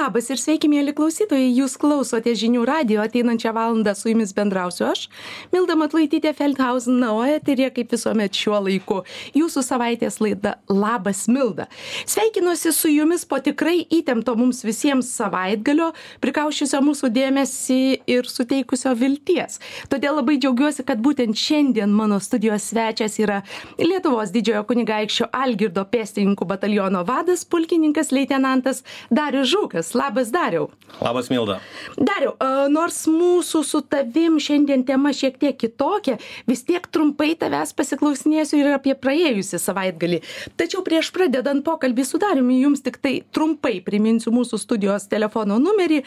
labas ir sveiki mieli klausytojai. Jūs klausote žinių radijo. Ateinančią valandą su jumis bendrausiu aš milda matulaitytė feldhausen. Na o eteryje kaip visuomet šiuo laiku jūsų savaitės laida labas milda. Sveikinuosi su jumis po tikrai įtempto mums visiems savaitgalio prikausčiusio mūsų dėmesį ir suteikusio vilties. Todėl labai džiaugiuosi kad būtent šiandien mano studijos svečias yra lietuvos didžiojo kunigaikščio algirdo pėstininkų bataliono vadas pulkininkas leitenantas darius žukas labas dariau. Labas milda. Dariau nors mūsų su tavim šiandien tema šiek tiek kitokia vis tiek trumpai tavęs pasiklausinėsiu ir apie praėjusį savaitgalį. Tačiau prieš pradedant pokalbį su dariumi jums tiktai trumpai priminsiu mūsų studijos telefono numerį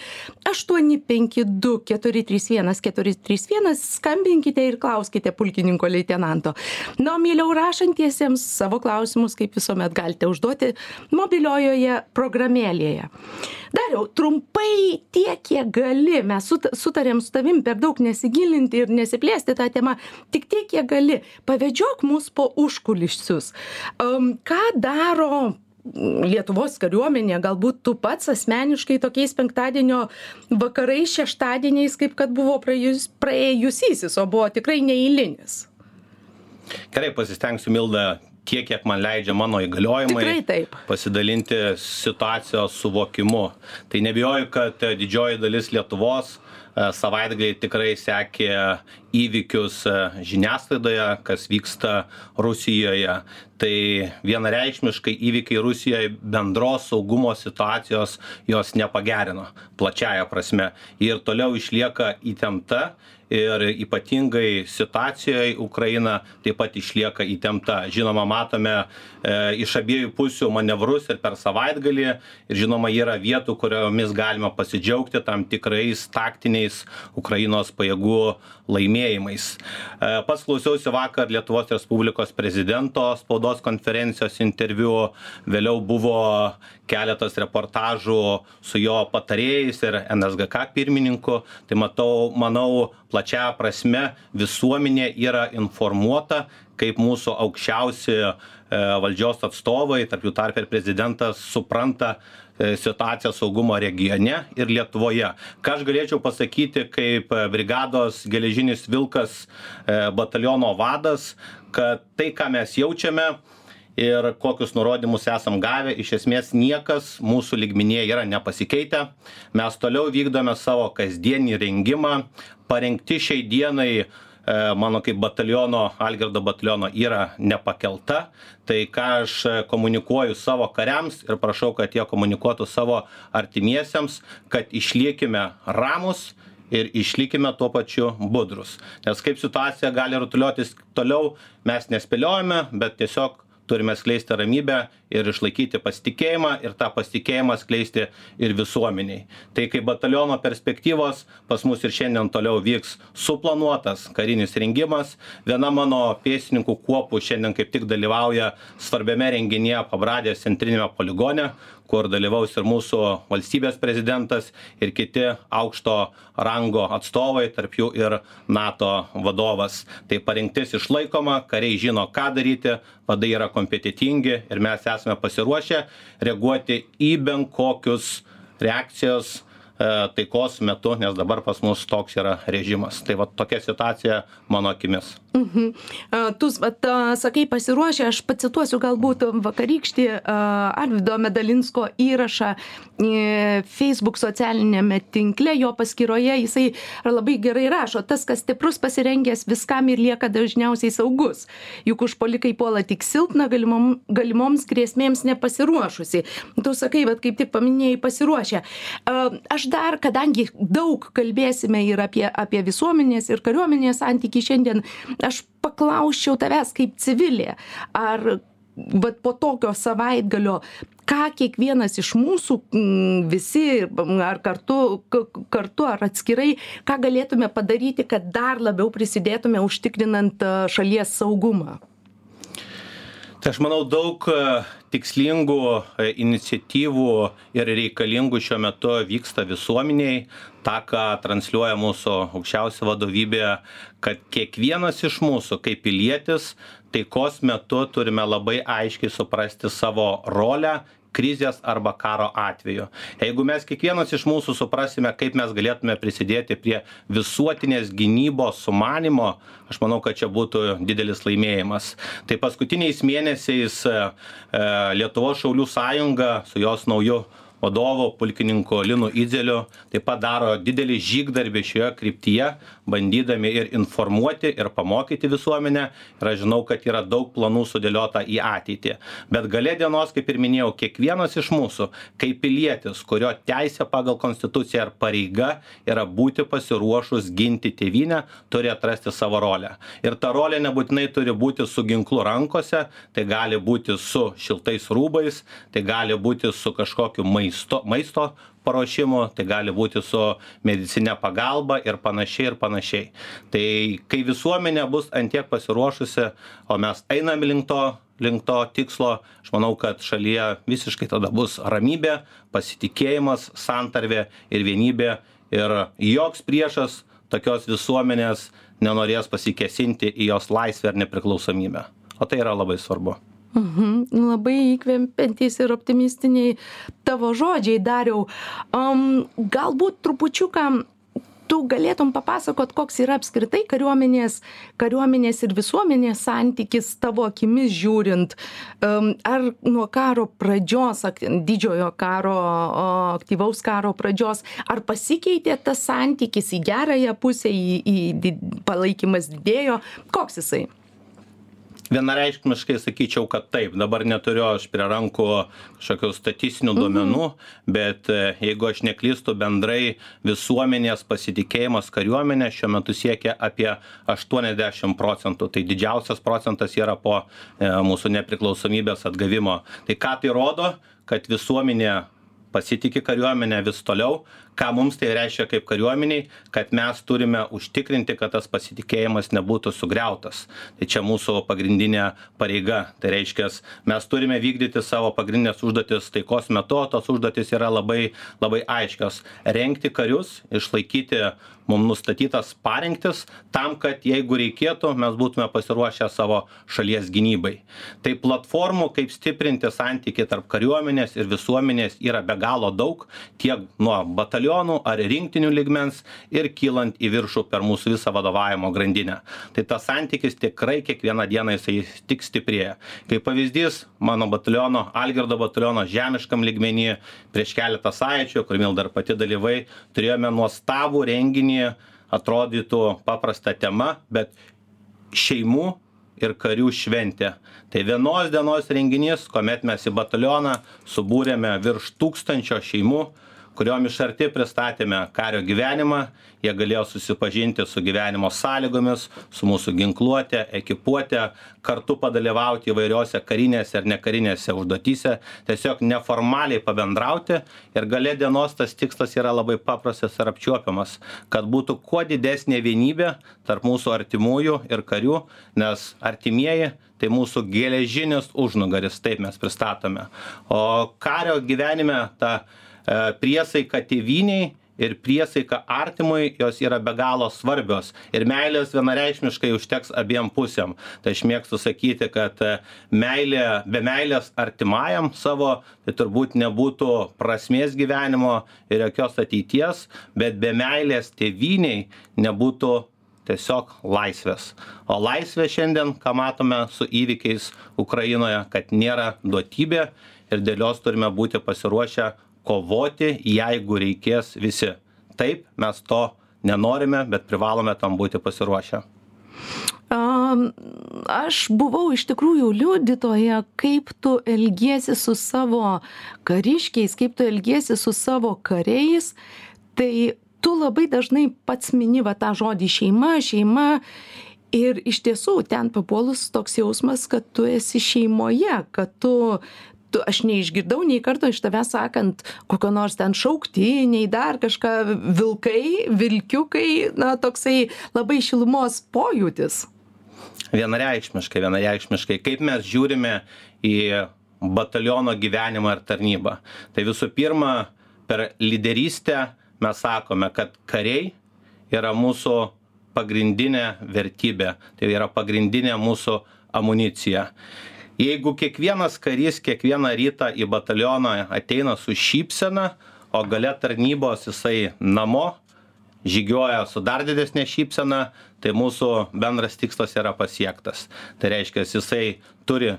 aštuoni penki du keturi trys vienas keturi trys vienas. Skambinkite ir klauskite pulkininko leitenanto. Na mieliau rašantiesiems savo klausimus kaip visuomet galite užduoti mobiliojoje programėlėje dariau trumpai tiek kiek gali. Mes sut sutarėm su tavim per daug nesigilinti ir nesiplėsti ta tema tik tiek kiek gali. Pavedžiok mus po užkulisius. Am ką daro lietuvos kariuomenė? Galbūt tu pats asmeniškai tokiais penktadienio vakarais šeštadieniais kaip kad buvo praėjus praėjusysis o buvo tikrai neeilinis. Gerai pasistengsiu milda tiek kiek man leidžia mano įgaliojimai pasidalinti situacijos suvokimu. Tai nebijoju, kad didžioji dalis Lietuvos e, savaitgalį tikrai sekė įvykius e, žiniasklaidoje, kas vyksta Rusijoje. Tai vienareikšmiškai įvykiai Rusijoje bendros saugumo situacijos jos nepagerino plačiaja prasme. Ir toliau išlieka įtempta ir ypatingai situacijoj Ukraina taip pat išlieka įtempta. Žinoma, matome e, iš abiejų pusių manevrus ir per savaitgalį ir žinoma, yra vietų, kuriomis galima pasidžiaugti tam tikrais taktiniais Ukrainos pajėgų laimėjimais. E, pats klausiausi vakar Lietuvos Respublikos prezidento spaudos konferencijos interviu, vėliau buvo keletas reportažų su jo patarėjais ir NSGK pirmininku. Tai matau, manau, plačiaja prasme visuomenė yra informuota, kaip mūsų aukščiausi e, valdžios atstovai, tarp jų tarp ir prezidentas, supranta e, situaciją saugumo regione ir Lietuvoje. Ką aš galėčiau pasakyti kaip brigados geležinis vilkas e, bataliono vadas, kad tai, ką mes jaučiame, ir kokius nurodymus esam gavę iš esmės niekas mūsų lygmenyje yra nepasikeitę. Mes toliau vykdome savo kasdienį rengimą. Parengti šiai dienai e, mano kaip bataliono algirdo bataliono yra nepakelta. Tai ką aš komunikuoju savo kariams ir prašau kad jie komunikuotų savo artimiesiems kad išlikime ramūs ir išlikime tuo pačiu budrūs nes kaip situacija gali rutuliotis toliau mes nespėliojame bet tiesiog turime skleisti ramybę ir išlaikyti pasitikėjimą ir tą pasitikėjimą skleisti ir visuomenei tai kaip bataliono perspektyvos pas mus ir šiandien toliau vyks suplanuotas karinis rengimas. Viena mano pėstininkų kuopų šiandien kaip tik dalyvauja svarbiame renginyje pabradės centriniame poligone kur dalyvaus ir mūsų valstybės prezidentas ir kiti aukšto rango atstovai tarp jų ir nato vadovas. Tai parengtis išlaikoma kariai žino ką daryti vadai yra kompetentingi ir mes esame pasiruošę reaguoti į bet kokius reakcijos taikos metu nes dabar pas mus toks yra režimas tai vat tokia situacija mano akimis Mhm. A, Tu vat, a, sakai pasiruošę, aš pacituosiu galbūt vakarykštį a, Arvido Medalinsko įrašą e, Facebook socialinėme tinkle, jo paskyroje jisai labai gerai rašo, tas, kas stiprus pasirengęs viskam ir lieka dažniausiai saugus. Juk užpolikai puola tik silpna, galimom, galimoms grėsmėms nepasiruošusi. Tu sakai, bet kaip tik paminėjai pasiruošę. A, Aš dar, kadangi daug kalbėsime ir apie, apie visuomenės ir kariuomenės santykių šiandien, aš paklausčiau tavęs kaip civilė, ar vat po tokio savaitgalio, ką kiekvienas iš mūsų mm, visi, ar kartu, kartu ar atskirai, ką galėtume padaryti, kad dar labiau prisidėtume užtikrinant šalies saugumą. Tai aš manau daug e, tikslingų e, iniciatyvų ir reikalingų šiuo metu vyksta visuomeniai. Ta, ką transliuoja mūsų aukščiausia vadovybė, kad kiekvienas iš mūsų kaip pilietis taikos metu turime labai aiškiai suprasti savo rolę krizės arba karo atveju. Jeigu mes kiekvienas iš mūsų suprasime kaip mes galėtume prisidėti prie visuotinės gynybos sumanymo aš manau kad čia būtų didelis laimėjimas. Tai paskutiniais mėnesiais e, e, lietuvos šaulių sąjunga su jos nauju vadovu pulkininku linu idzeliu taip pat daro didelį žygdarbį šioje kryptyje bandydami ir informuoti ir pamokyti visuomenę. Ir aš žinau kad yra daug planų sudėliota į ateitį. Bet gale dienos kaip ir minėjau kiekvienas iš mūsų kaip pilietis kurio teisė pagal konstituciją ir pareiga yra būti pasiruošus ginti tėvynę turi atrasti savo rolę. Ir ta rolė nebūtinai turi būti su ginklu rankose tai gali būti su šiltais rūbais tai gali būti su kažkokiu maistu maisto paruošimu tai gali būti su medicinine pagalba ir panašiai ir panašiai. Tai kai visuomenė bus ant tiek pasiruošusi o mes einam link to link to tikslo aš manau kad šalyje visiškai tada bus ramybė pasitikėjimas santarvė ir vienybė ir joks priešas tokios visuomenės nenorės pasikėsinti į jos laisvę ir nepriklausomybę. O tai yra labai svarbu Mhm, labai įkvepiantys ir optimistiniai tavo žodžiai dariau. Um, galbūt trupučiuką tu galėtum papasakot, koks yra apskritai kariuomenės, kariuomenės ir visuomenės santykis tavo akimis žiūrint, um, ar nuo karo pradžios, didžiojo karo, aktyvaus karo pradžios, ar pasikeitė tas santykis į gerąją pusę, į, į palaikymas didėjo, koks jisai? Vienareikšmiškai sakyčiau kad taip dabar neturiu aš prie rankų kažkokių statistinių duomenų bet e, jeigu aš neklystu bendrai visuomenės pasitikėjimas kariuomene šiuo metu siekia apie aštuoniasdešim procentų. Tai didžiausias procentas yra po e, mūsų nepriklausomybės atgavimo. Tai ką tai rodo? Kad visuomenė pasitiki kariuomene vis toliau ką mums tai reiškia kaip kariuomenei kad mes turime užtikrinti kad tas pasitikėjimas nebūtų sugriautas. Tai čia mūsų pagrindinė pareiga. Tai reiškias mes turime vykdyti savo pagrindines užduotis taikos metu o tos užduotys yra labai labai aiškios. Rengti karius išlaikyti mum nustatytas parengtis tam kad jeigu reikėtų mes būtume pasiruošę savo šalies gynybai. Tai platformų kaip stiprinti santykį tarp kariuomenės ir visuomenės yra be galo daug. Tiek nuo batalionų ar rinktinių lygmens ir kylant į viršų per mūsų visą vadovavimo grandinę. Tai tas santykis tikrai kiekvieną dieną jisai tik stiprėja. Kaip pavyzdys mano bataliono algirdo bataliono žemiškam lygmeny prieš keletą savaičių kur milda ir pati dalyvavai turėjome nuostabų renginį atrodytų paprasta tema bet šeimų ir karių šventė. Tai vienos dienos renginys kuomet mes į batalioną subūrėme virš tūkstančio šeimų kuriom iš arti pristatėme kario gyvenimą. Jie galėjo susipažinti su gyvenimo sąlygomis su mūsų ginkluote ekipuote kartu padalyvauti įvairiose karinėse ir nekarinėse užduotyse tiesiog neformaliai pabendrauti. Ir gale dienos tas tikslas yra labai paprastas ir apčiuopiamas kad būtų kuo didesnė vienybė tarp mūsų artimųjų ir karių nes artimieji tai mūsų geležinis užnugaris taip mes pristatome. O kario gyvenime ta priesaika tėvynei ir priesaika artimui jos yra be galo svarbios. Ir meilės vienareikšmiškai užteks abiem pusėm. Tai aš mėgstu sakyti kad e, meilė be meilės artimajam savo tai turbūt nebūtų prasmės gyvenimo ir jokios ateities bet be meilės tėvynei nebūtų tiesiog laisvės. O laisvė šiandien ką matome su įvykiais ukrainoje kad nėra duotybė ir dėl jos turime būti pasiruošę kovoti jeigu reikės visi taip mes to nenorime bet privalome tam būti pasiruošę Aš buvau iš tikrųjų liudytoja, kaip tu elgiesi su savo kariškiais, kaip tu elgiesi su savo kariais. Tai tu labai dažnai pats mini va tą žodį šeima, šeima. Ir iš tiesų ten papuolus toks jausmas, kad tu esi šeimoje, kad tu tu aš neišgirdau nei karto iš tavęs sakant kokio nors ten šauktiniai dar kažką vilkai vilkiukai na toksai labai šilumos pojūtis. Vienareikšmiškai vienareikšmiškai. Kaip mes žiūrime į bataliono gyvenimą ir tarnybą? Tai visų pirma per lyderystę mes sakome kad kariai yra mūsų pagrindinė vertybė. Tai yra pagrindinė mūsų amunicija jeigu kiekvienas karys kiekvieną rytą į batalioną ateina su šypsena o gale tarnybos jisai namo žygiuoja su dar didesne šypsena tai mūsų bendras tikslas yra pasiektas. Tai reiškias jisai turi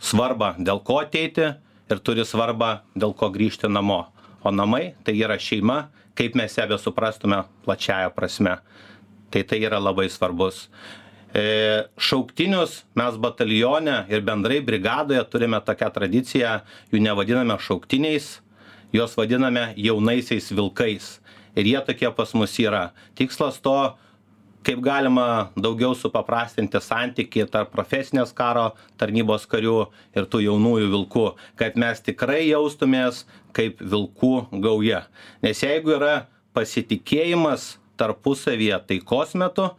svarbą dėl ko ateiti ir turi svarbą dėl ko grįžti namo. O namai tai yra šeima kaip mes ją besuprastume plačiąja prasme. Tai tai yra labai svarbus šauktinius mes batalione ir bendrai brigadoje turime tokią tradiciją, jų nevadiname šauktiniais, juos vadiname jaunaisiais vilkais. Ir jie tokie pas mus yra. Tikslas to, kaip galima daugiau supaprastinti santyki tarp profesinės karo tarnybos karių ir tų jaunųjų vilkų, kad mes tikrai jaustumės kaip vilkų gauja. Nes jeigu yra pasitikėjimas tarpusavyje taikos metu,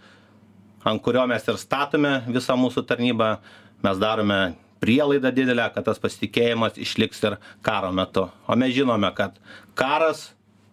ant kurio mes ir statome visą mūsų tarnybą. Mes darome prielaidą didelę kad tas pasitikėjimas išliks ir karo metu. O mes žinome kad karas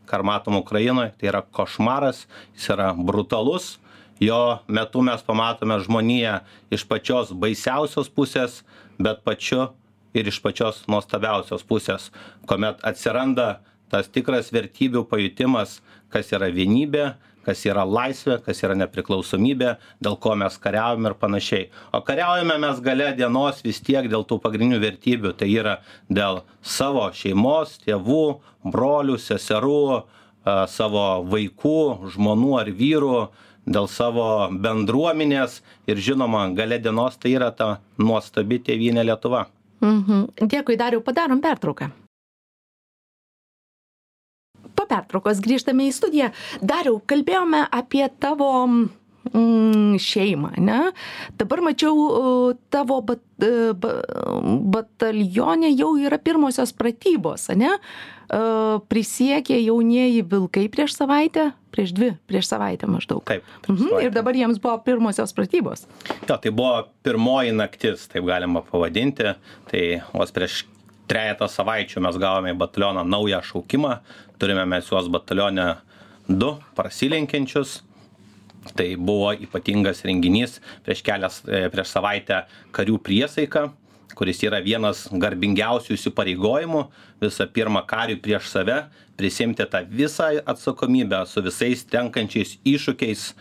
ką ir matom ukrainoj tai yra košmaras jis yra brutalus. Jo metu mes pamatome žmoniją iš pačios baisiausios pusės bet pačiu ir iš pačios nuostabiausios pusės kuomet atsiranda tas tikras vertybių pajutimas kas yra vienybė kas yra laisvė kas yra nepriklausomybė dėl ko mes kariaujam ir panašiai. O kariaujame mes gale dienos vis tiek dėl tų pagrindinių vertybių. Tai yra dėl savo šeimos tėvų brolių seserų savo vaikų žmonų ar vyrų dėl savo bendruomenės. Ir žinoma gale dienos tai yra ta nuostabi tėvynė lietuva. Mhm. Dėkui dariau padarom pertrauką po pertraukos grįžtame į studiją. Dariau kalbėjome apie tavo mm, šeimą ane dabar mačiau tavo bat, e, ba, batalione jau yra pirmosios pratybos ane? E, prisiekė jaunieji vilkai prieš savaitę? Prieš dvi prieš savaitę maždaug. Taip mhm, ir dabar jiems buvo pirmosios pratybos. Jo tai buvo pirmoji naktis taip galima pavadinti. Tai vos prieš trejetą savaičių mes gavome į batalioną naują šaukimą. Turime mes juos batalione du prasilenkiančius. Tai buvo ypatingas renginys prieš kelias e, prieš savaitę karių priesaika kuris yra vienas garbingiausių įsipareigojimų visų pirma kariui prieš save prisiimti tą visą atsakomybę su visais tenkančiais iššūkiais e,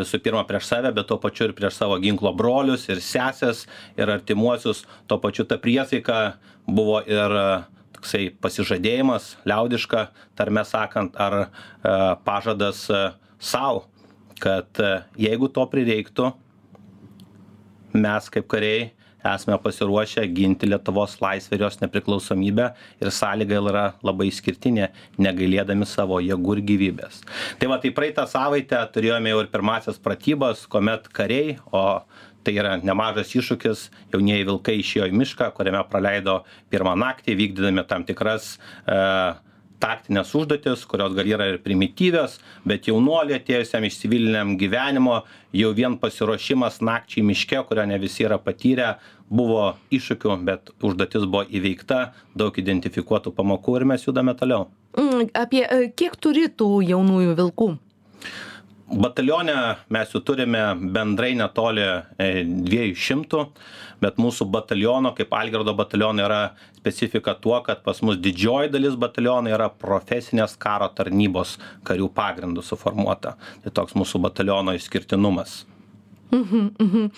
visų pirma prieš save bet tuo pačiu ir prieš savo ginklo brolius ir seses ir artimuosius. Tuo pačiu ta priesaika buvo ir toksai pasižadėjimas liaudiška tarme sakant ar e, pažadas e, sau kad e, jeigu to prireiktų mes kaip kariai esame pasiruošę ginti lietuvos laisvę ir jos nepriklausomybę ir sąlyga yra labai išskirtinė negailėdami savo jėgų ir gyvybės. Tai va tai praeitą savaitę turėjome jau ir pirmąsias pratybas kuomet kariai o tai yra nemažas iššūkis jaunieji vilkai išėjo į mišką kuriame praleido pirmą naktį vykdydami tam tikras e, taktines užduotis kurios gal yra ir primityvios bet jaunuoliui atėjusiam iš civiliniam gyvenimo jau vien pasiruošimas nakčiai miške kurio ne visi yra patyrę buvo iššūkių bet užduotis buvo įveikta daug identifikuotų pamokų ir mes judame toliau. Mm, apie e, kiek turi tų jaunųjų vilkų batalione mes jų turime bendrai netoli e, dviejų šimtų bet mūsų bataliono kaip algirdo bataliono yra specifika tuo kad pas mus didžioji dalis bataliono yra profesinės karo tarnybos karių pagrindu suformuota tai toks mūsų bataliono išskirtinumas Mhm, mhm.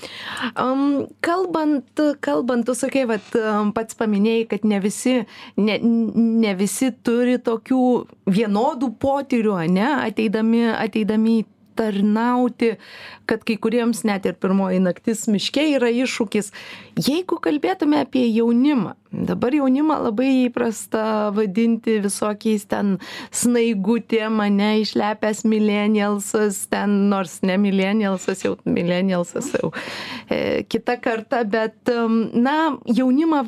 Um, kalbant, kalbant, tu sakai, vat, pats paminėjai, kad ne visi, ne, ne visi turi tokių vienodų potyrių, ne, ateidami, ateidami į tarnauti kad kai kuriems net ir pirmoji naktis miške yra iššūkis. Jeigu kalbėtume apie jaunimą dabar jaunimą labai įprasta vadinti visokiais ten snaigutėm ane išlepęs milenialsas ten nors ne milenialsas jau milenialsas jau e, kita karta bet na jaunimą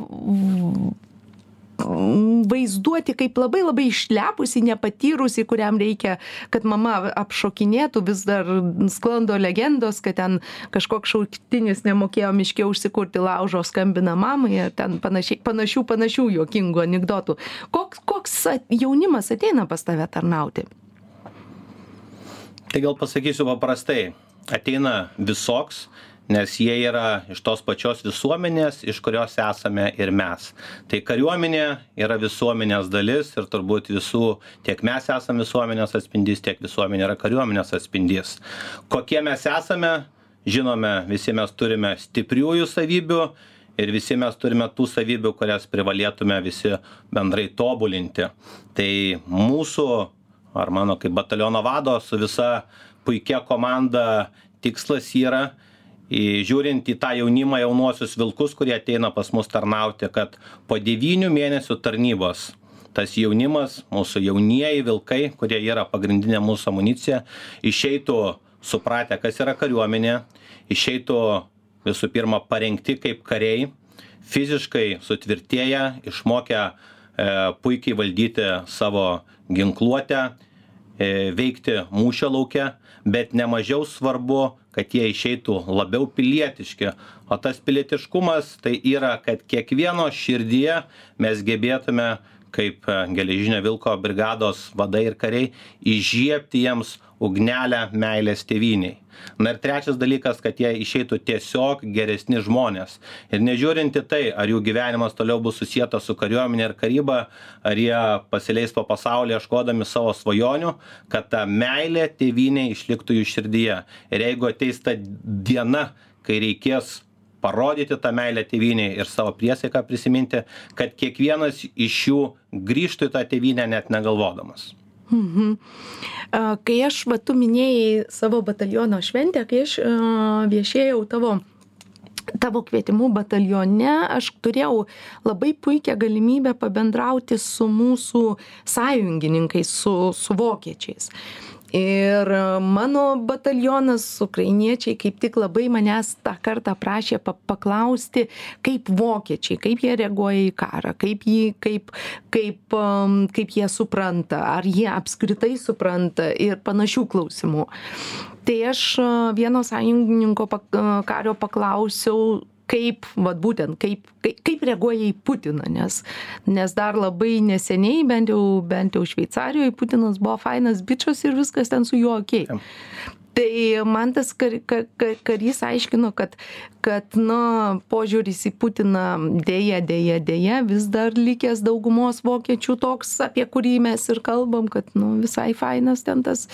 vaizduoti kaip labai labai išlepusį nepatyrusį kuriam reikia kad mama apšokinėtų vis dar sklando legendos kad ten kažkoks šauktinis nemokėjo miške užsikurti laužo skambina mamai ar ten panašiai panašių panašių juokingų anekdotų koks koks jaunimas ateina pas tave tarnauti? Tai gal pasakysiu paprastai. Ateina visoks nes jie yra iš tos pačios visuomenės, iš kurios esame ir mes. Tai kariuomenė yra visuomenės dalis ir turbūt visų, tiek mes esame visuomenės atspindys, tiek visuomenė yra kariuomenės atspindys. Kokie mes esame, žinome, visi mes turime stipriųjų savybių ir visi mes turime tų savybių, kurias privalėtume visi bendrai tobulinti. Tai mūsų, ar mano kaip bataliono vado, su visa puikia komanda tikslas yra žiūrint į tą jaunimą jaunuosius vilkus kurie ateina pas mus tarnauti kad po devynių mėnesių tarnybos tas jaunimas mūsų jaunieji vilkai kurie yra pagrindinė mūsų amunicija išeitų supratę kas yra kariuomenė išeitų visų pirma parengti kaip kariai fiziškai sutvirtėję išmokę e, puikiai valdyti savo ginkluotę e, veikti mūšio lauke bet nemažiau svarbu kad jie išeitų labiau pilietiški. O tas pilietiškumas tai yra kad kiekvieno širdyje mes gebėtume kaip e, geležinio vilko brigados vadai ir kariai įžiebti jiems ugnelę meilės tėvynei. Na ir trečias dalykas kad jie išeitų tiesiog geresni žmonės. Ir nežiūrint į tai ar jų gyvenimas toliau bus susietas su kariuomene ir karyba ar jie pasileis po pasaulį ieškodami savo svajonių kad ta meilė tėvynei išliktų jų širdyje. Ir jeigu ateis ta diena kai reikės parodyti tą meilę tėvynei ir savo priesaiką prisiminti kad kiekvienas iš jų grįžtų į tą tėvynę net negalvodamas Mhm. Kai aš, va, tu minėjai savo bataliono šventę, kai aš viešėjau tavo tavo kvietimu batalione aš turėjau labai puikią galimybę pabendrauti su mūsų sąjungininkais, su, su vokiečiais. Uh, ir mano batalionas ukrainiečiai kaip tik labai manęs tą kartą prašė pa paklausti kaip vokiečiai kaip jie reaguoja į karą kaip jį kaip kaip kaip jie supranta ar jie apskritai supranta ir panašių klausimų. Tai aš vieno sąjungininko pa kario paklausiau kaip vat būtent kaip kai kaip reaguoja į putiną nes nes dar labai neseniai bent jau bent jau šveicarijoj putinas buvo fainas bičas ir viskas ten su juo okei tai man tas kar ka ka karys aiškino kad kad na požiūris į putiną deja deja deja vis dar likęs daugumos vokiečių toks apie kurį mes ir kalbam kad nu visai fainas ten tas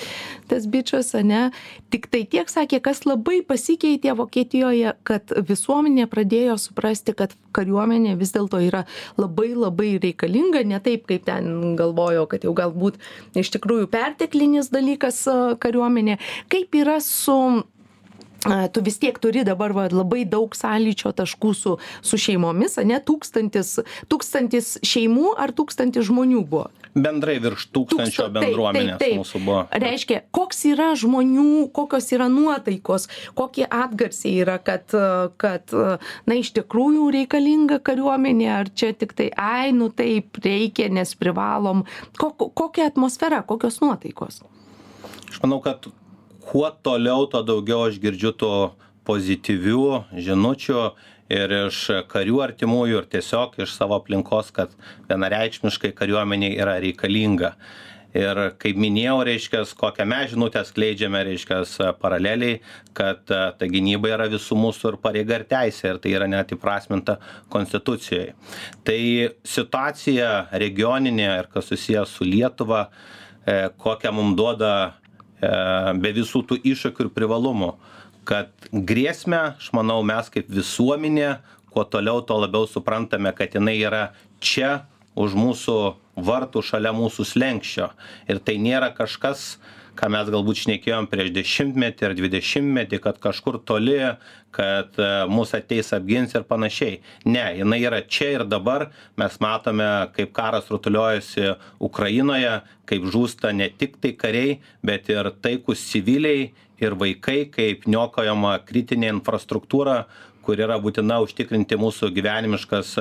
tas bičas ane. Tiktai tiek sakė kas labai pasikeitė vokietijoje kad visuomenė pradėjo suprasti kad kariuomenė vis dėlto yra labai labai reikalinga ne taip kaip ten galvojo kad jau galbūt iš tikrųjų perteklinis dalykas kariuomenė. Kaip kaip yra su tu vis tiek turi dabar va labai daug sąlyčio taškų su su šeimomis ane tūkstantis tūkstantis šeimų ar tūkstantis žmonių buvo? Bendrai virš tūkstančio bendruomenės mūsų buvo. Reiškia koks yra žmonių kokios yra nuotaikos kokie atgarsiai yra kad kad na iš tikrųjų reikalinga kariuomenė ar čia tiktai ai nu taip reikia nes privalom. Ko kokia atmosfera kokios nuotaikos? Aš manau kad kuo toliau tuo daugiau aš girdžiu tų pozityvių žinučių ir iš karių artimųjų ir tiesiog iš savo aplinkos kad vienareikšmiškai kariuomenė yra reikalinga. Ir kaip minėjau reiškias kokią mes žinutę skleidžiame reiškias paraleliai kad ta gynyba yra visų mūsų ir pareiga ir teisė ir tai yra net įprasminta konstitucijoj tai situacija regioninė ir kas susiję su lietuva e, kokią mum duoda E, be visų tų iššūkių ir privalumų kad grėsmę aš manau mes kaip visuomenė kuo toliau tuo labiau suprantame kad jinai yra čia už mūsų vartų šalia mūsų slenksčio. Ir tai nėra kažkas ką mes galbūt šnekėjom prieš dešimtmetį ar dvidešimtmetį kad kažkur toli kad e, mus ateis apgins ir panašiai. Ne jinai yra čia ir dabar. Mes matome kaip karas rutuliojasi ukrainoje kaip žūsta ne tik tai kariai bet ir taikūs civiliai ir vaikai kaip niokojama kritinė infrastruktūra kur yra būtina užtikrinti mūsų gyvenimiškas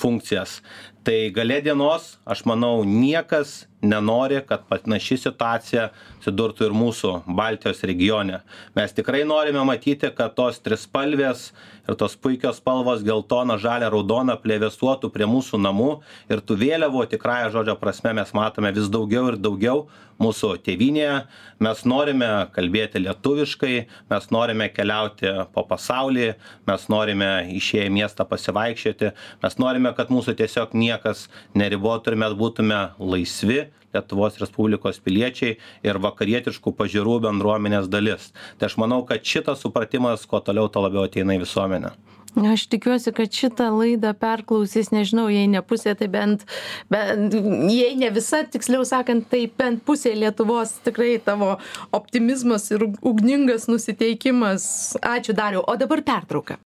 funkcijas tai gale dienos aš manau niekas nenori kad panaši situacija atsidurtų ir mūsų baltijos regione. Mes tikrai norime matyti kad tos trispalvės ir tos puikios spalvos geltona žalia raudona plevėsuotų prie mūsų namų ir tų vėliavų tikrąja žodžio prasme mes matome vis daugiau ir daugiau mūsų tėvynėje. Mes norime kalbėti lietuviškai mes norime keliauti po pasaulį mes norime išėję į miestą pasivaikščioti mes norime kad mūsų tiesiog niekas neribotų ir mes būtume laisvi lietuvos respublikos piliečiai ir vakarietiškų pažiūrų bendruomenės dalis tai aš manau kad šitas supratimas kuo toliau tuo labiau ateina į visuomenę Aš tikiuosi, kad šitą laidą perklausys, nežinau, jei ne pusė, tai bent, bent jei ne visa, tiksliau sakant, tai bent pusė Lietuvos tikrai tavo optimizmas ir ugningas nusiteikimas. Ačiū dariu. O dabar pertrauka.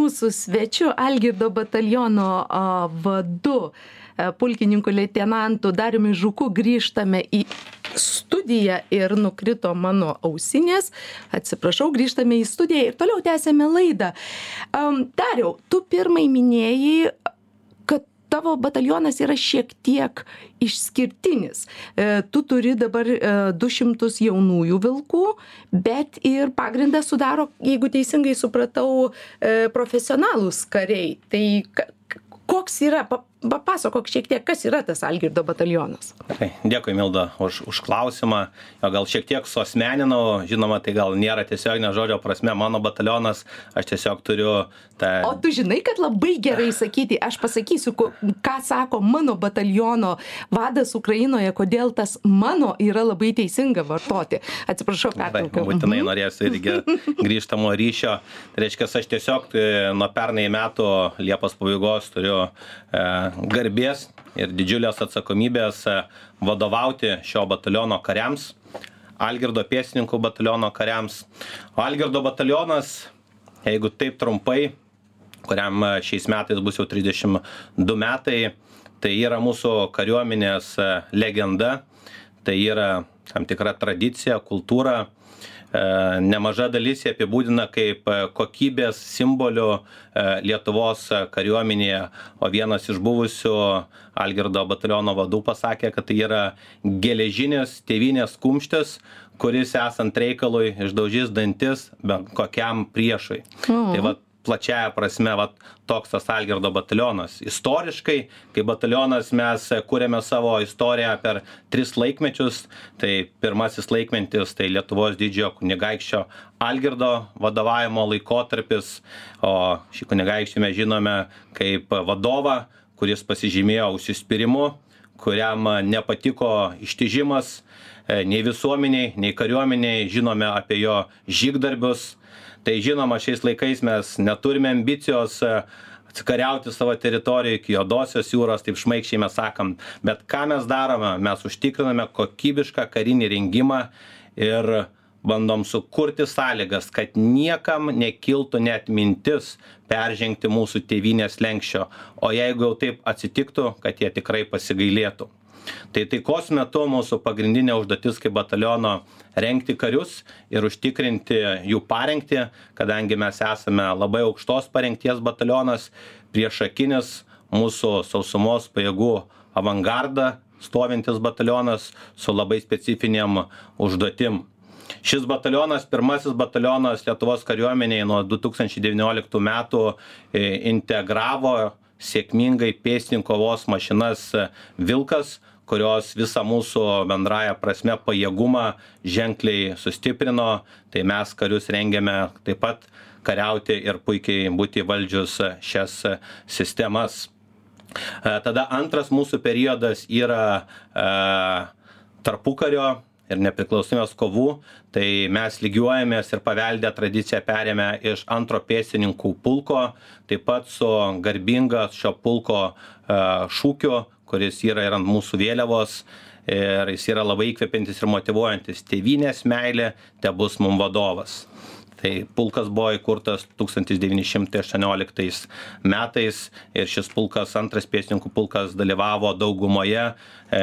Mūsų svečiu Algirdo bataliono vadu, pulkininku leitenantu Dariumi Žuku grįžtame į studiją ir nukrito mano ausinės. Atsiprašau, grįžtame į studiją ir toliau tęsėme laidą. Dariau, tu pirmai minėjai tavo batalionas yra šiek tiek išskirtinis. E, tu turi dabar 200 e, jaunųjų vilkų, bet ir pagrindą sudaro, jeigu teisingai supratau, e, profesionalūs kariai. Tai koks yra, papasakok šiek tiek, kas yra tas Algirdo batalionas. Okay. Dėkui, Milda, už, už klausimą. Jo, gal šiek tiek suosmeninau, žinoma, tai gal nėra tiesioginio žodžio prasme mano batalionas, aš tiesiog turiu tą... O tu žinai, kad labai gerai sakyti, aš pasakysiu, ką sako mano bataliono vadas Ukrainoje, kodėl tas mano yra labai teisinga vartoti. Atsiprašau, pertraukiau. Būtinai mhm. norėsiu irgi grįžtamo ryšio. Tai reiškia, aš tiesiog e, nuo pernai metų Liepos pabaigos turiu e, garbės ir didžiulės atsakomybės e, vadovauti šio bataliono kariams, Algirdo pėsininkų bataliono kariams. O Algirdo batalionas, jeigu taip trumpai, kuriam e, šiais metais bus jau 32 metai, tai yra mūsų kariuomenės e, legenda, tai yra tam tikra tradicija, kultūra, nemaža dalis jie apibūdina kaip e, kokybės simbolių e, Lietuvos kariuomenėje, o vienas iš buvusių Algirdo bataliono vadų pasakė, kad tai yra geležinis tėvinės kumštis, kuris esant reikalui išdaužys dantis bent kokiam priešui. Mhm. Tai va plačiąja prasme vat toks tas algirdo batalionas. Istoriškai kaip batalionas mes kuriame savo istoriją per tris laikmečius tai pirmasis laikmetis tai lietuvos didžiojo kunigaikščio algirdo vadovavimo laikotarpis o šį kunigaikštį mes žinome kaip vadovą kuris pasižymėjo užsispyrimu kuriam nepatiko ištižimas e, nei visuomenei nei kariuomenei žinome apie jo žygdarbius tai žinoma šiais laikais mes neturime ambicijos e, atsikariauti savo teritorijoj iki juodosios jūros taip šmaikščiai mes sakom bet ką mes darome? Mes užtikriname kokybišką karinį rengimą ir bandom sukurti sąlygas kad niekam nekiltų net mintis peržengti mūsų tėvynės slenksčio. O jeigu jau taip atsitiktų kad jie tikrai pasigailėtų tai taikos metu mūsų pagrindinė užduotis kaip bataliono rengti karius ir užtikrinti jų parengtį kadangi mes esame labai aukštos parengties batalionas priešakinis mūsų sausumos pajėgų avangardą stovintis batalionas su labai specifinėm užduotim. Šis batalionas pirmasis batalionas lietuvos kariuomenėj nuo du tūkstančiai devynioliktų metų e, integravo sėkmingai pėstininkų kovos mašinas vilkas kurios visą mūsų bendrąja prasme pajėgumą ženkliai sustiprino. Tai mes karius rengiame taip pat kariauti ir puikiai būti įvaldžius šias sistemas. E, tada antras mūsų periodas yra e, tarpukario ir nepriklausomybės kovų. Tai mes lygiuojamės ir paveldę tradiciją perėmę iš antro pėstininkų pulko taip pat su garbinga šio pulko e, šūkiu kuris yra ir ant mūsų vėliavos ir jis yra labai įkvepiantis ir motyvuojantis. Tevinės meilė te bus mum vadovas. Tai pulkas buvo įkurtas 1918 metais ir šis pulkas, antras pėsininkų pulkas, dalyvavo daugumoje e,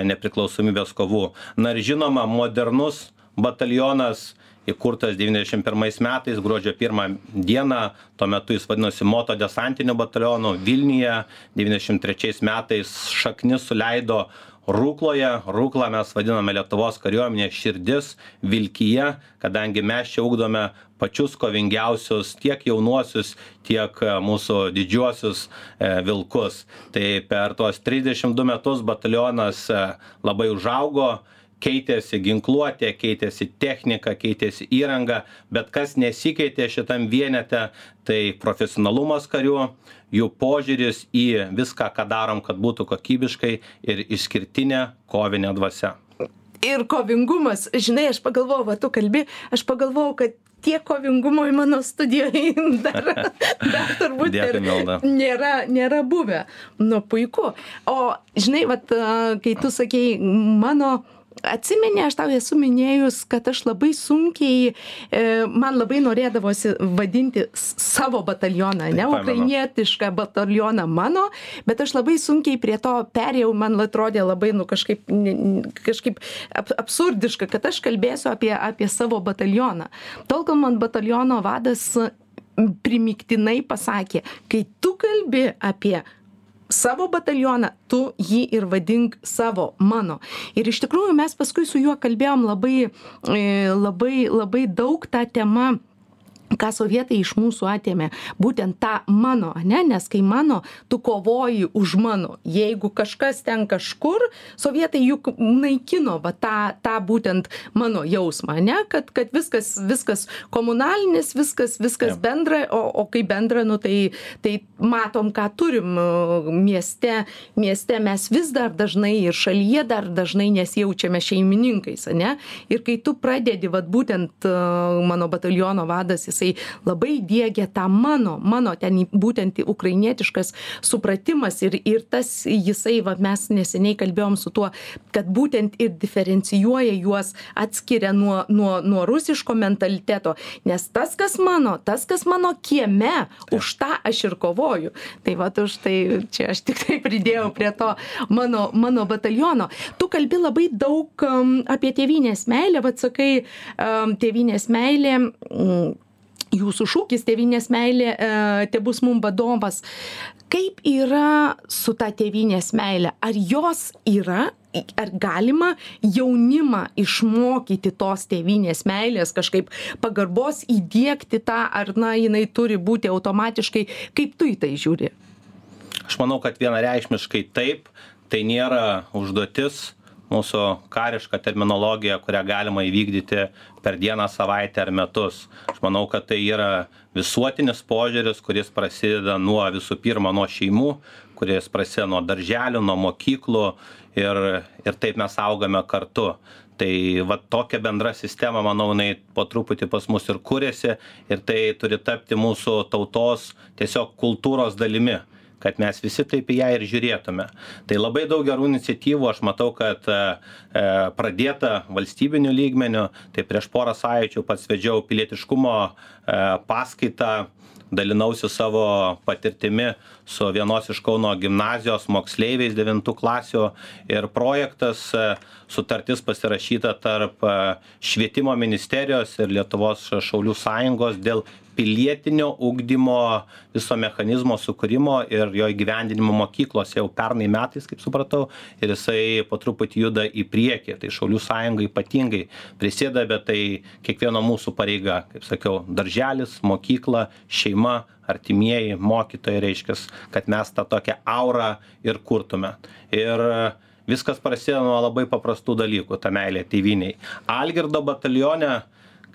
nepriklausomybės kovų. Na ir žinoma, modernus batalionas įkurtas 91 metais, gruodžio 1 dieną, tuo metu jis vadinosi Moto desantiniu batalionu Vilniuje, 93 metais šaknis suleido Rūkloje, Rūklą mes vadiname Lietuvos kariuomenės širdis, Vilkyje, kadangi mes čia ugdome pačius kovingiausius tiek jaunuosius, tiek e, mūsų didžiuosius e, vilkus. Tai per tuos 32 metus batalionas e, labai užaugo, keitėsi ginkluotė, keitėsi technika, keitėsi įranga, bet kas nesikeitė šitam vienete, tai profesionalumas karių, jų požiūris į viską, ką darom, kad būtų kokybiškai ir išskirtinė kovinė dvasia. Ir kovingumas, žinai, aš pagalvojau, va tu kalbi, aš pagalvojau, kad tiek kovingumo į mano studijoje dar, dar turbūt Dėkui, Milda. nėra, nėra buvę. Nu, puiku. O, žinai, vat, kai tu sakei, mano atsimeni aš tau esu minėjus kad aš labai sunkiai e, man labai norėdavosi vadinti savo batalioną ane ukrainietišką batalioną mano bet aš labai sunkiai prie to perėjau man atrodė labai nu kažkaip kažkaip ap absurdiška kad aš kalbėsiu apie apie savo batalioną. Tol kol man bataliono vadas primygtinai pasakė kai tu kalbi apie savo batalioną tu jį ir vadink savo mano. Ir iš tikrųjų mes paskui su juo kalbėjom labai e, labai labai daug ta tema ką sovietai iš mūsų atėmė būtent tą mano ane nes kai mano tu kovoji už mano. Jeigu kažkas ten kažkur sovietai juk naikino va tą tą būtent mano jausmą ane kad kad viskas viskas komunalinis viskas viskas bendra o o kai bendra nu tai tai matom ką turim mieste mieste mes vis dar dažnai ir šalyje dar dažnai nesijaučiame šeimininkais ane. Ir kai tu pradedi vat būtent mano bataliono vadas jisai labai diegia tą mano mano ten būtent ukrainietiškas supratimas ir ir tas jisai va mes neseniai kalbėjom su tuo kad būtent ir diferencijuoja juos atskiria nuo nuo nuo rusiško mentaliteto nes tas kas mano tas kas mano kieme už tą aš ir kovoju. Tai vat už tai čia aš tiktai pridėjau prie to mano mano bataliono. Tu kalbi labai daug um, apie tėvynės meilę vat sakai um, tėvynės meilė mm, jūsų šūkis tėvynės meilė e, tebus mum vadovas. Kaip yra su ta tėvynės meilė? Ar jos yra ar galima jaunimą išmokyti tos tėvynės meilės kažkaip pagarbos įdėkti tą, ar na jinai turi būti automatiškai, kaip tu į tai žiūri? Aš manau, kad vienareikšmiškai taip, tai nėra užduotis mūsų kariška terminologija, kurią galima įvykdyti per dieną, savaitę ar metus. Aš manau, kad tai yra visuotinis požiūris, kuris prasideda nuo visų pirma nuo šeimų, kuris prasideda nuo darželių, nuo mokyklų ir, ir taip mes augame kartu. Tai va tokia bendra sistema, manau, jinai po truputį pas mus ir kūrėsi ir tai turi tapti mūsų tautos tiesiog kultūros dalimi kad mes visi taip į ją ir žiūrėtume. Tai labai daug gerų iniciatyvų aš matau, kad e, e pradėta valstybiniu lygmeniu, tai prieš porą savaičių pats vedžiau pilietiškumo e, paskaitą dalinausi savo patirtimi su vienos iš Kauno gimnazijos moksleiviais 9 klasių ir projektas e, sutartis pasirašyta tarp e, švietimo ministerijos ir Lietuvos šaulių sąjungos dėl pilietinio ugdymo viso mechanizmo sukūrimo ir jo įgyvendinimo mokyklose jau pernai metais, kaip supratau, ir jisai po truputį juda į priekį. Tai Šaulių sąjunga ypatingai prisėda, bet tai kiekvieno mūsų pareiga, kaip sakiau, darželis, mokykla, šeima, artimieji, mokytojai reiškia, kad mes tą tokią aurą ir kurtume. Ir viskas prasideda nuo labai paprastų dalykų, ta meilė tėviniai. Algirdo batalione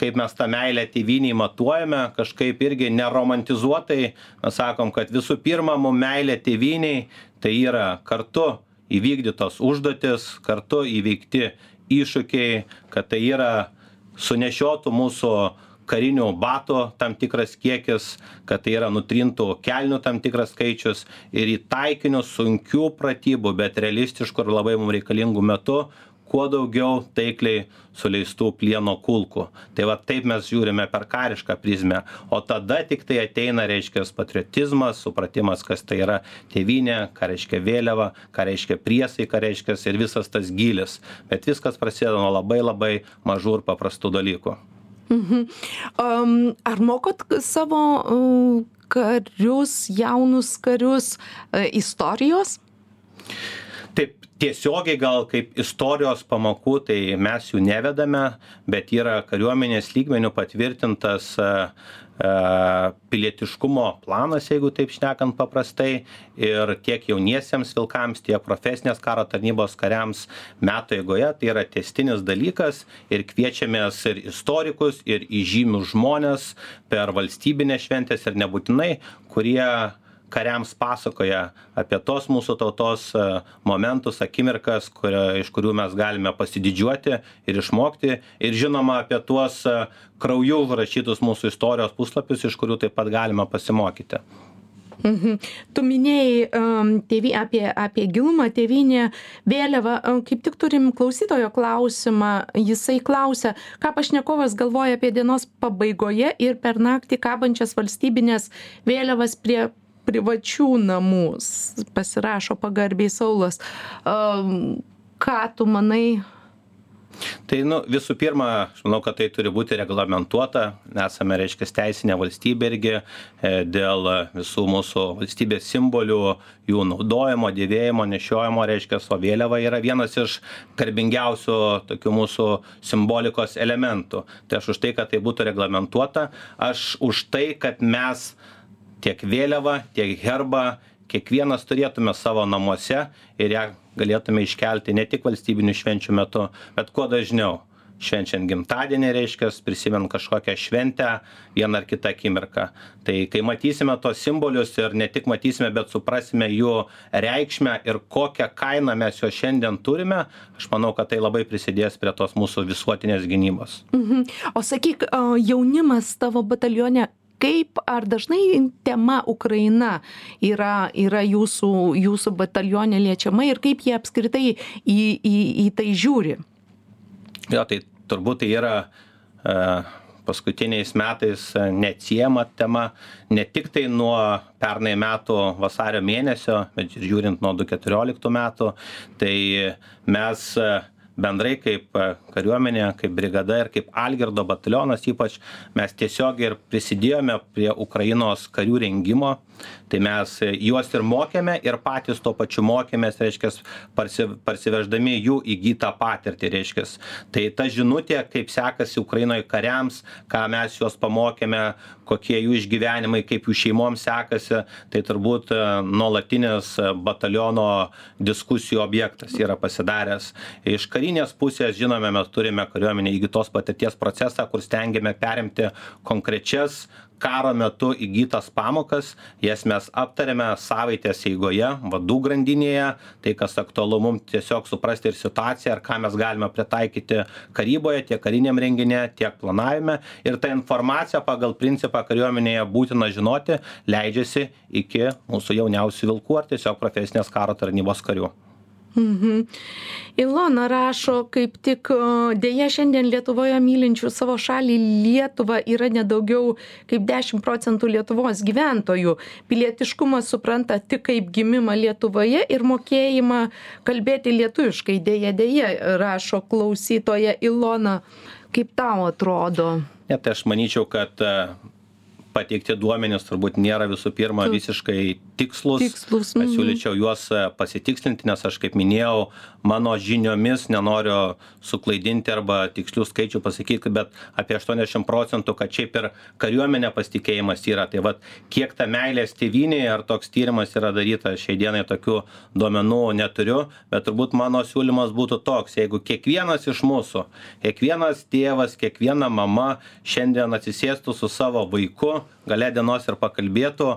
kaip mes tą meilę tėvynei matuojame kažkaip irgi neromantizuotai mes sakom kad visų pirma mum meilė tėvynei tai yra kartu įvykdytos užduotys kartu įveikti iššūkiai kad tai yra sunešiotų mūsų karinių batų tam tikras kiekis kad tai yra nutrintų kelnių tam tikras skaičius ir į taikinius sunkių pratybų bet realistiškų ir labai mum reikalingų metu kuo daugiau taikliai suleistų plieno kulkų tai va taip mes žiūrime per karišką prizmę o tada tiktai ateina reiškias patriotizmas supratimas kas tai yra tėvynė ką reiškia vėliava ką reiškia priesaika reiškias ir visas tas gylis bet viskas prasideda nuo labai labai mažų ir paprastų dalykų Mhm. Um, ar mokot savo karius, jaunus karius uh, istorijos? Tiesiogiai gal kaip istorijos pamokų, tai mes jų nevedame, bet yra kariuomenės lygmenių patvirtintas uh, pilietiškumo planas, jeigu taip šnekant paprastai, ir tiek jauniesiems vilkams, tiek profesinės karo tarnybos kariams metų eigoje tai yra testinis dalykas ir kviečiamės ir istorikus, ir įžymių žmonės per valstybinę šventės ir nebūtinai, kurie kariams pasakoja apie tos mūsų tautos e, momentus, akimirkas, kurio, iš kurių mes galime pasididžiuoti ir išmokti. Ir žinoma apie tuos e, krauju rašytus mūsų istorijos puslapius, iš kurių taip pat galima pasimokyti. Mhm. Tu minėjai um, tėvy, apie, apie gilumą, tėvynę, vėliavą. Kaip tik turim klausytojo klausimą. Jisai klausia, ką pašnekovas galvoja apie dienos pabaigoje ir per naktį kabančias valstybinės vėliavas prie privačių namų pasirašo pagarbiai Saulas. Ką tu manai? Tai nu, visų pirma, aš manau, kad tai turi būti reglamentuota. Esame, reiškia, teisinė valstybė irgi e, dėl visų mūsų valstybės simbolių, jų naudojimo, dėvėjimo, nešiojimo, reiškia, o vėliava yra vienas iš garbingiausių tokių mūsų simbolikos elementų. Tai aš už tai, kad tai būtų reglamentuota, aš už tai, kad mes tiek vėliavą, tiek herbą kiekvienas turėtume savo namuose ir ją galėtume iškelti ne tik valstybinių švenčių metu, bet kuo dažniau. Švenčiant gimtadienį reiškia, prisimint kažkokią šventę, vieną ar kitą akimirką. Tai kai matysime tos simbolius ir ne tik matysime, bet suprasime jų reikšmę ir kokią kainą mes jo šiandien turime, aš manau, kad tai labai prisidės prie tos mūsų visuotinės gynybos. Mhm. O sakyk, jaunimas tavo batalione kaip ar dažnai tema Ukraina yra, yra jūsų, jūsų batalione liečiama ir kaip jie apskritai į, į, į tai žiūri? Jo, tai turbūt tai yra uh, paskutiniais metais neatsiema tema ne tik tai nuo pernai metų vasario mėnesio, bet ir žiūrint nuo 2014 metų, tai mes bendrai kaip e, kariuomenė, kaip brigada ir kaip Algirdo batalionas ypač mes tiesiog ir prisidėjome prie Ukrainos karių rengimo. Tai mes juos ir mokėme ir patys tuo pačiu mokėmės, reiškia, parsi, parsiveždami jų įgytą patirtį, reiškia. Tai ta žinutė, kaip sekasi Ukrainoje kariams, ką mes juos pamokėme, kokie jų išgyvenimai, kaip jų šeimoms sekasi, tai turbūt e, nuolatinis bataliono diskusijų objektas yra pasidaręs. Iš karinės pusės, žinome, mes turime kariuomenė įgytos patirties procesą, kur stengiame perimti konkrečias karo metu įgytas pamokas jas mes aptariame savaitės eigoje vadų grandinėje. Tai kas aktualu mum tiesiog suprasti ir situaciją ir ką mes galime pritaikyti karyboje tiek kariniam renginyje tiek planavime. Ir ta informacija pagal principą kariuomenėje būtina žinoti leidžiasi iki mūsų jauniausių vilkų ar tiesiog profesinės karo tarnybos karių Mhm. Ilona rašo, kaip tik dėja šiandien Lietuvoje mylinčių savo šalį Lietuvą yra nedaugiau kaip 10 procentų Lietuvos gyventojų. Pilietiškumą supranta tik kaip gimimą Lietuvoje ir mokėjimą kalbėti lietuviškai. Dėja, dėja, rašo klausytoja Ilona. Kaip tau atrodo? Net tai aš manyčiau, kad pateikti duomenys turbūt nėra visų pirma visiškai tikslūs. tikslūs. Aš mhm. siūlyčiau juos pasitikslinti, nes aš kaip minėjau, mano žiniomis nenoriu suklaidinti arba tikslių skaičių pasakyti, bet apie 80 procentų, kad šiaip ir kariuomenė pasitikėjimas yra. Tai vad, kiek ta meilės tėvynėje, ar toks tyrimas yra darytas, šiai dienai tokių duomenų neturiu, bet turbūt mano siūlymas būtų toks, jeigu kiekvienas iš mūsų, kiekvienas tėvas, kiekviena mama šiandien atsisėstų su savo vaiku, gale dienos ir pakalbėtų,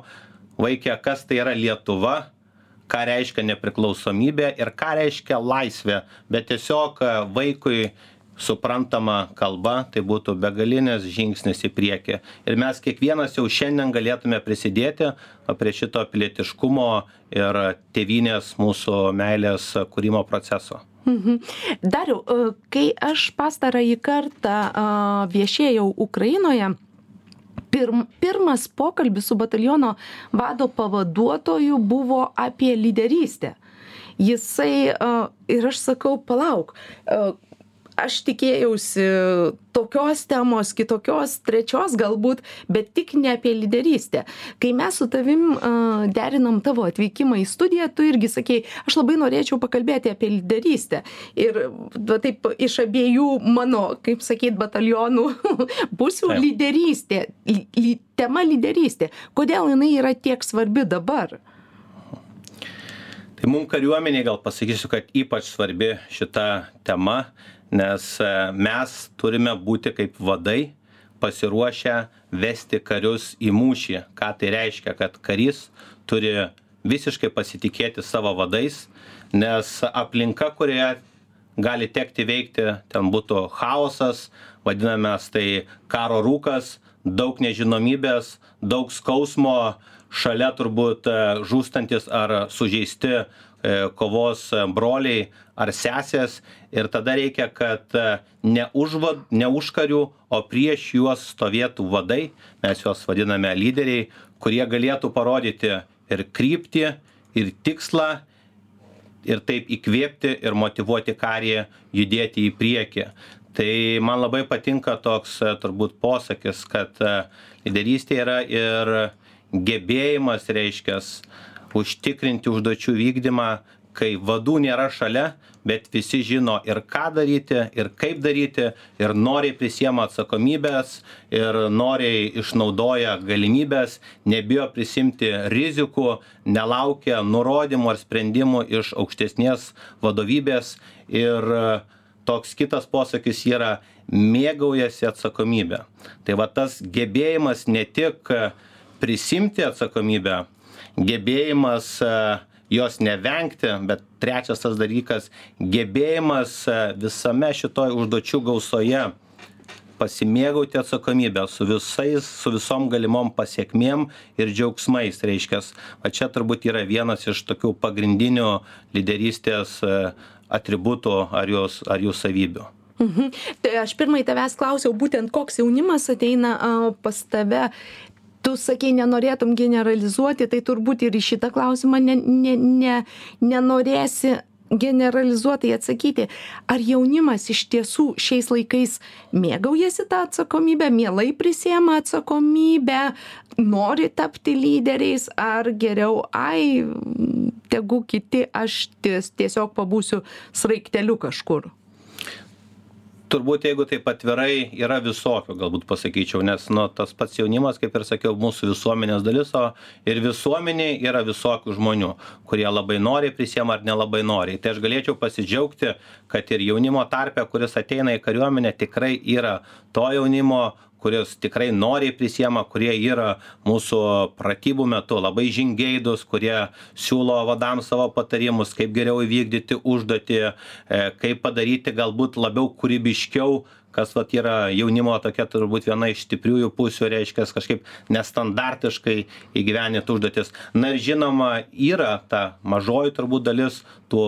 vaikė, kas tai yra Lietuva, ką reiškia nepriklausomybė ir ką reiškia laisvė, bet tiesiog e, vaikui suprantama kalba, tai būtų begalinis žingsnis į priekį. Ir mes kiekvienas jau šiandien galėtume prisidėti prie šito pilietiškumo ir tėvynės mūsų meilės kūrimo proceso. Mhm. Dariau, e, kai aš pastarąjį kartą viešėjau Ukrainoje, pirm pirmas pokalbis su bataliono vado pavaduotoju buvo apie lyderystę. Jisai, ir aš sakau, palauk, aš tikėjausi tokios temos kitokios trečios galbūt bet tik ne apie lyderystę. Kai mes su tavim derinom tavo atvykimą į studiją tu irgi sakei aš labai norėčiau pakalbėti apie lyderystę. Ir va taip iš abiejų mano kaip sakyt batalionų pusių lyderystė ly tema lyderystė. Kodėl jinai yra tiek svarbi dabar? Tai mum kariuomenėj gal pasakysiu kad ypač svarbi šita tema nes e, mes turime būti kaip vadai pasiruošę vesti karius į mūšį. Ką tai reiškia? Kad karys turi visiškai pasitikėti savo vadais nes aplinka kurioje gali tekti veikti ten būtų chaosas vadinamas tai karo rūkas daug nežinomybės daug skausmo šalia turbūt e, žūstantys ar sužeisti e, kovos broliai ar sesės ir tada reikia kad e, ne už va ne už karių o prieš juos stovėtų vadai mes juos vadiname lyderiai kurie galėtų parodyti ir kryptį ir tikslą ir taip įkvėpti ir motyvuoti karį judėti į priekį. Tai man labai patinka toks turbūt posakis kad lyderystė yra ir gebėjimas reiškias užtikrinti užduočių vykdymą kai vadų nėra šalia bet visi žino ir ką daryti ir kaip daryti ir noriai prisiema atsakomybes ir noriai išnaudoja galimybes nebijo prisiimti rizikų nelaukia nurodymų ar sprendimų iš aukštesnės vadovybės. Ir toks kitas posakis yra mėgaujasi atsakomybe tai va tas gebėjimas ne tik prisiimti atsakomybę gebėjimas jos nevengti bet trečias tas dalykas gebėjimas visame šitoj užduočių gausoje pasimėgauti atsakomybe su visais su visom galimom pasekmėm ir džiaugsmais reiškias va čia turbūt yra vienas iš tokių pagrindinių lyderystės atributų ar jos ar jų savybių Mhm. Tai aš pirmai tavęs klausiau būtent, koks jaunimas ateina pas tave tu sakei nenorėtum generalizuoti tai turbūt ir į šitą klausimą ne ne ne nenorėsi generalizuotai atsakyti. Ar jaunimas iš tiesų šiais laikais mėgaujasi ta atsakomybe mielai prisiema atsakomybę nori tapti lyderiais ar geriau ai tegu kiti aš ties tiesiog pabūsiu sraigteliu kažkur turbūt jeigu taip atvirai yra visokių galbūt pasakyčiau nes nu tas pats jaunimas kaip ir sakiau mūsų visuomenės dalis o ir visuomenėj yra visokių žmonių kurie labai noriai prisiema ar nelabai noriai tai aš galėčiau pasidžiaugti kad ir jaunimo tarpe kuris ateina į kariuomenę tikrai yra to jaunimo kuris tikrai noriai prisiema kurie yra mūsų pratybų metu labai žingeidūs kurie siūlo vadams savo patarimus kaip geriau įvykdyti užduotį e, kaip padaryti galbūt labiau kūrybiškiau kas vat yra jaunimo tokia turbūt viena iš stipriųjų pusių reiškias kažkaip nestandartiškai įgyvendint užduotis. Na ir žinoma yra ta mažoji turbūt dalis tų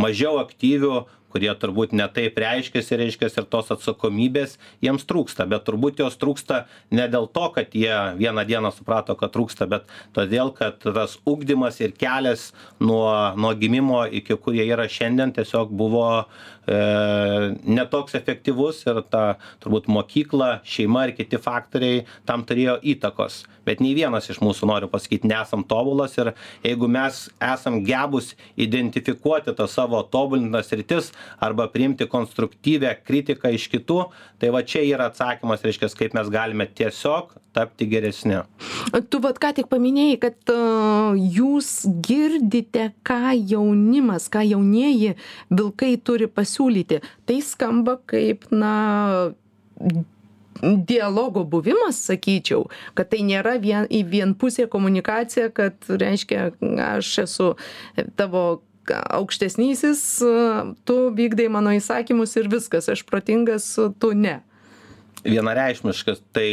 mažiau aktyvių kurie turbūt ne taip reiškiasi reiškias ir tos atsakomybės jiems trūksta. Bet turbūt jos trūksta ne dėl to kad jie vieną dieną suprato kad trūksta bet todėl kad tas ugdymas ir kelias nuo nuo gimimo iki kur jie yra šiandien tiesiog buvo e, ne toks efektyvus ir ta turbūt mokykla šeima ir kiti faktoriai tam turėjo įtakos. Bet nei vienas iš mūsų noriu pasakyt nesam tobulas ir jeigu mes esam gebūs identifikuoti tas savo tobulintinas sritis arba priimti konstruktyvią kritiką iš kitų tai va čia yra atsakymas reiškias kaip mes galime tiesiog tapti geresni. Tu vat ką tik paminėjai kad jūs girdite ką jaunimas ką jaunieji vilkai turi pasiūlyti tai skamba kaip na dialogo buvimas sakyčiau kad tai nėra vien į vienpusė komunikacija kad reiškia aš esu tavo aukštesnysis tu vykdai mano įsakymus ir viskas aš protingas tu ne. Vienareikšmiškas tai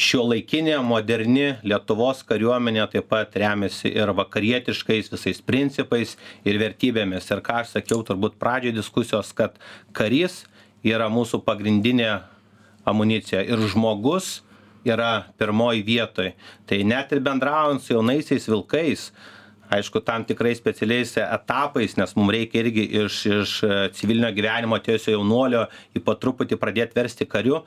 šiuolaikinė moderni lietuvos kariuomenė taip pat remiasi ir vakarietiškais visais principais ir vertybėmis. Ir ką aš sakiau turbūt pradžioj diskusijos kad karys yra mūsų pagrindinė amunicija ir žmogus yra pirmoj vietoj. Tai net ir bendraujant su jaunaisiais vilkais aišku tam tikrais specialiais etapais nes mum reikia irgi iš iš civilinio gyvenimo atėjusio jaunuolio jį po truputį pradėt versti kariu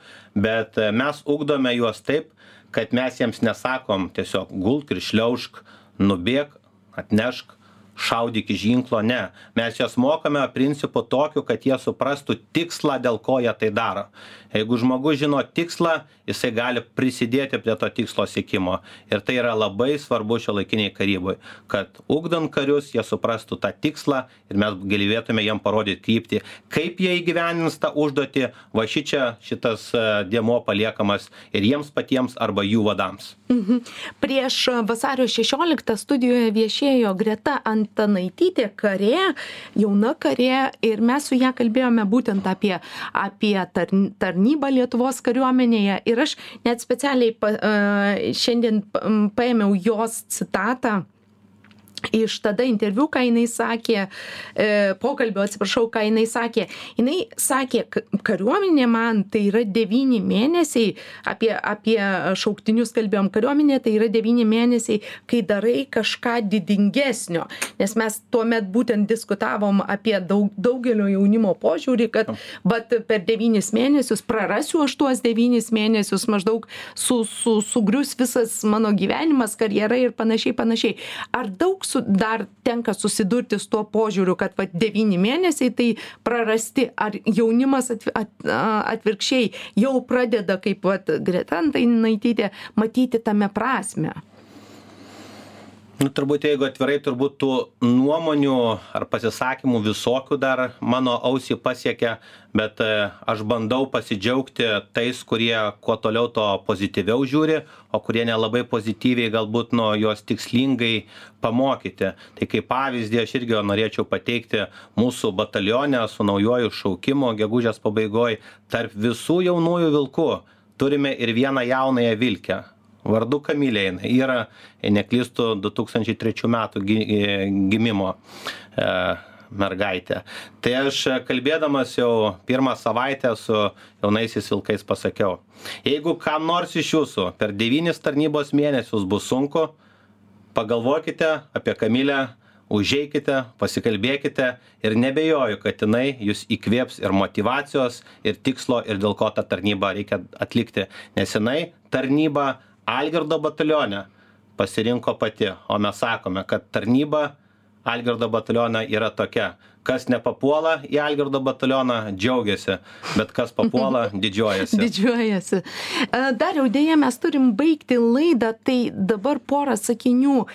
bet mes ugdome juos taip kad mes jiems nesakom tiesiog gulk ir šliaužk nubėk atnešk šaudyk iš ginklo ne. Mes juos mokome principu tokiu kad jie suprastų tikslą dėl ko jie tai daro. Jeigu žmogus žino tikslą jisai gali prisidėti prie to tikslo siekimo. Ir tai yra labai svarbu šiuolaikinėj karyboj kad ugdant karius jie suprastų tą tikslą ir mes galėtume jiem parodyt kryptį kaip jie įgyvendins tą užduotį. Va šičia šitas e, dėmuo paliekamas ir jiems patiems arba jų vadams. Mhm. prieš vasario šešioliktą studijoje viešėjo greta antanaitytė karė jauna karė ir mes su ja kalbėjome būtent apie apie tarn tarnybą lietuvos kariuomenėje. Ir aš net specialiai pa šiandien paėmiau jos citatą iš tada interviu ką jinai sakė e, pokalbio atsiprašau ką jinai sakė. Jinai sakė kariuomenė man tai yra devyni mėnesiai apie apie šauktinius kalbėjom kariuomenė tai yra devyni mėnesiai kai darai kažką didingesnio. Nes mes tuomet būtent diskutavom apie daug daugelio jaunimo požiūrį kad vat per devynis mėnesius prarasiu aš tuos devynis mėnesius maždaug su su sugrius visas mano gyvenimas karjera ir panašiai panašiai. Ar daug su dar tenka susidurti su tuo požiūriu kad vat devyni mėnesiai tai prarasti ar jaunimas at at atvirkščiai jau pradeda kaip vat greta antanaitytė matyti tame prasmę nu turbūt jeigu atvirai turbūt tų nuomonių ar pasisakymų visokių dar mano ausį pasiekia bet e, aš bandau pasidžiaugti tais kurie kuo toliau tuo pozityviau žiūri o kurie nelabai pozityviai galbūt nu juos tikslingai pamokyti. Tai kaip pavyzdį aš irgi norėčiau pateikti mūsų batalione su naujuoju šaukimu gegužės pabaigoj tarp visų jaunųjų vilkų. Turime ir vieną jaunąją vilkę vardu Kamilė. Jinai yra, jei neklystu, 2003 metų e, gimimo e, mergaitė. Tai aš e, kalbėdamas jau pirmą savaitę su jaunaisiais vilkais pasakiau, jeigu kam nors iš jūsų per devynis tarnybos mėnesius bus sunku, pagalvokite apie Kamilę, užeikite, pasikalbėkite ir nebejoju, kad jinai jūs įkvėps ir motivacijos, ir tikslo, ir dėl ko tą tarnybą reikia atlikti. Nes jinai tarnybą algirdo batalione pasirinko pati o mes sakome kad tarnyba algirdo batalione yra tokia. Kas nepapuola į algirdo batalioną džiaugiasi. Bet kas papuola didžiuojasi. Didžiuojasi. Dariau deja mes turim baigti laidą tai dabar porą sakinių.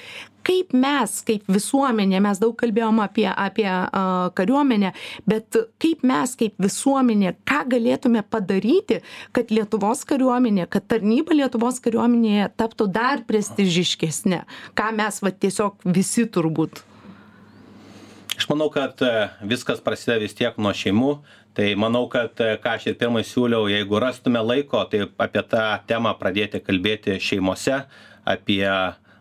Kaip mes kaip visuomenė mes daug kalbėjom apie apie a kariuomenę bet kaip mes kaip visuomenė ką galėtume padaryti kad lietuvos kariuomenė kad tarnyba lietuvos kariuomenėje taptų dar prestižiškesne ką mes va tiesiog visi turbūt aš manau kad e, viskas prasideda vis tiek nuo šeimų. Tai manau kad e, ką aš ir pirmai siūliau jeigu rastume laiko tai apie tą temą pradėti kalbėti šeimose apie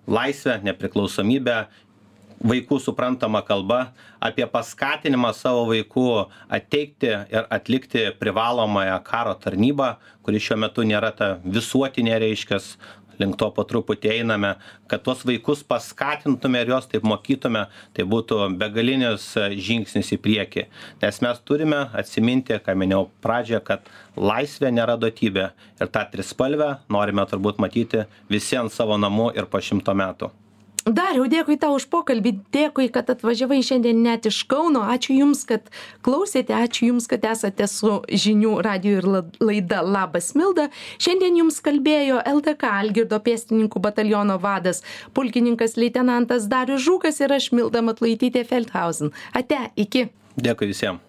laisvę nepriklausomybę vaikų suprantama kalba apie paskatinimą savo vaikų ateiti ir atlikti privalomąją karo tarnybą kuri šiuo metu nėra ta visuotinė reiškias link to po truputį einame kad tuos vaikus paskatintume ir juos taip mokytume tai būtų begalinis žingsnis į priekį. Nes mes turime atsiminti ką minėjau pradžioje kad laisvė nėra duotybė. Ir tą trispalvę norime turbūt matyti visi ant savo namų ir po šimto metų dariau dėkui tau už pokalbį dėkui kad atvažiavai šiandien net iš kauno. Ačiū jums kad klausėte ačiū jums kad esate su žinių radiju ir laida labas milda. Šiandien jums kalbėjo ldk algirdo pėstininkų bataliono vadas pulkininkas leitenantas darius žukas ir aš milda matulaitytė feldhausen. Ate iki. Dėkui visiem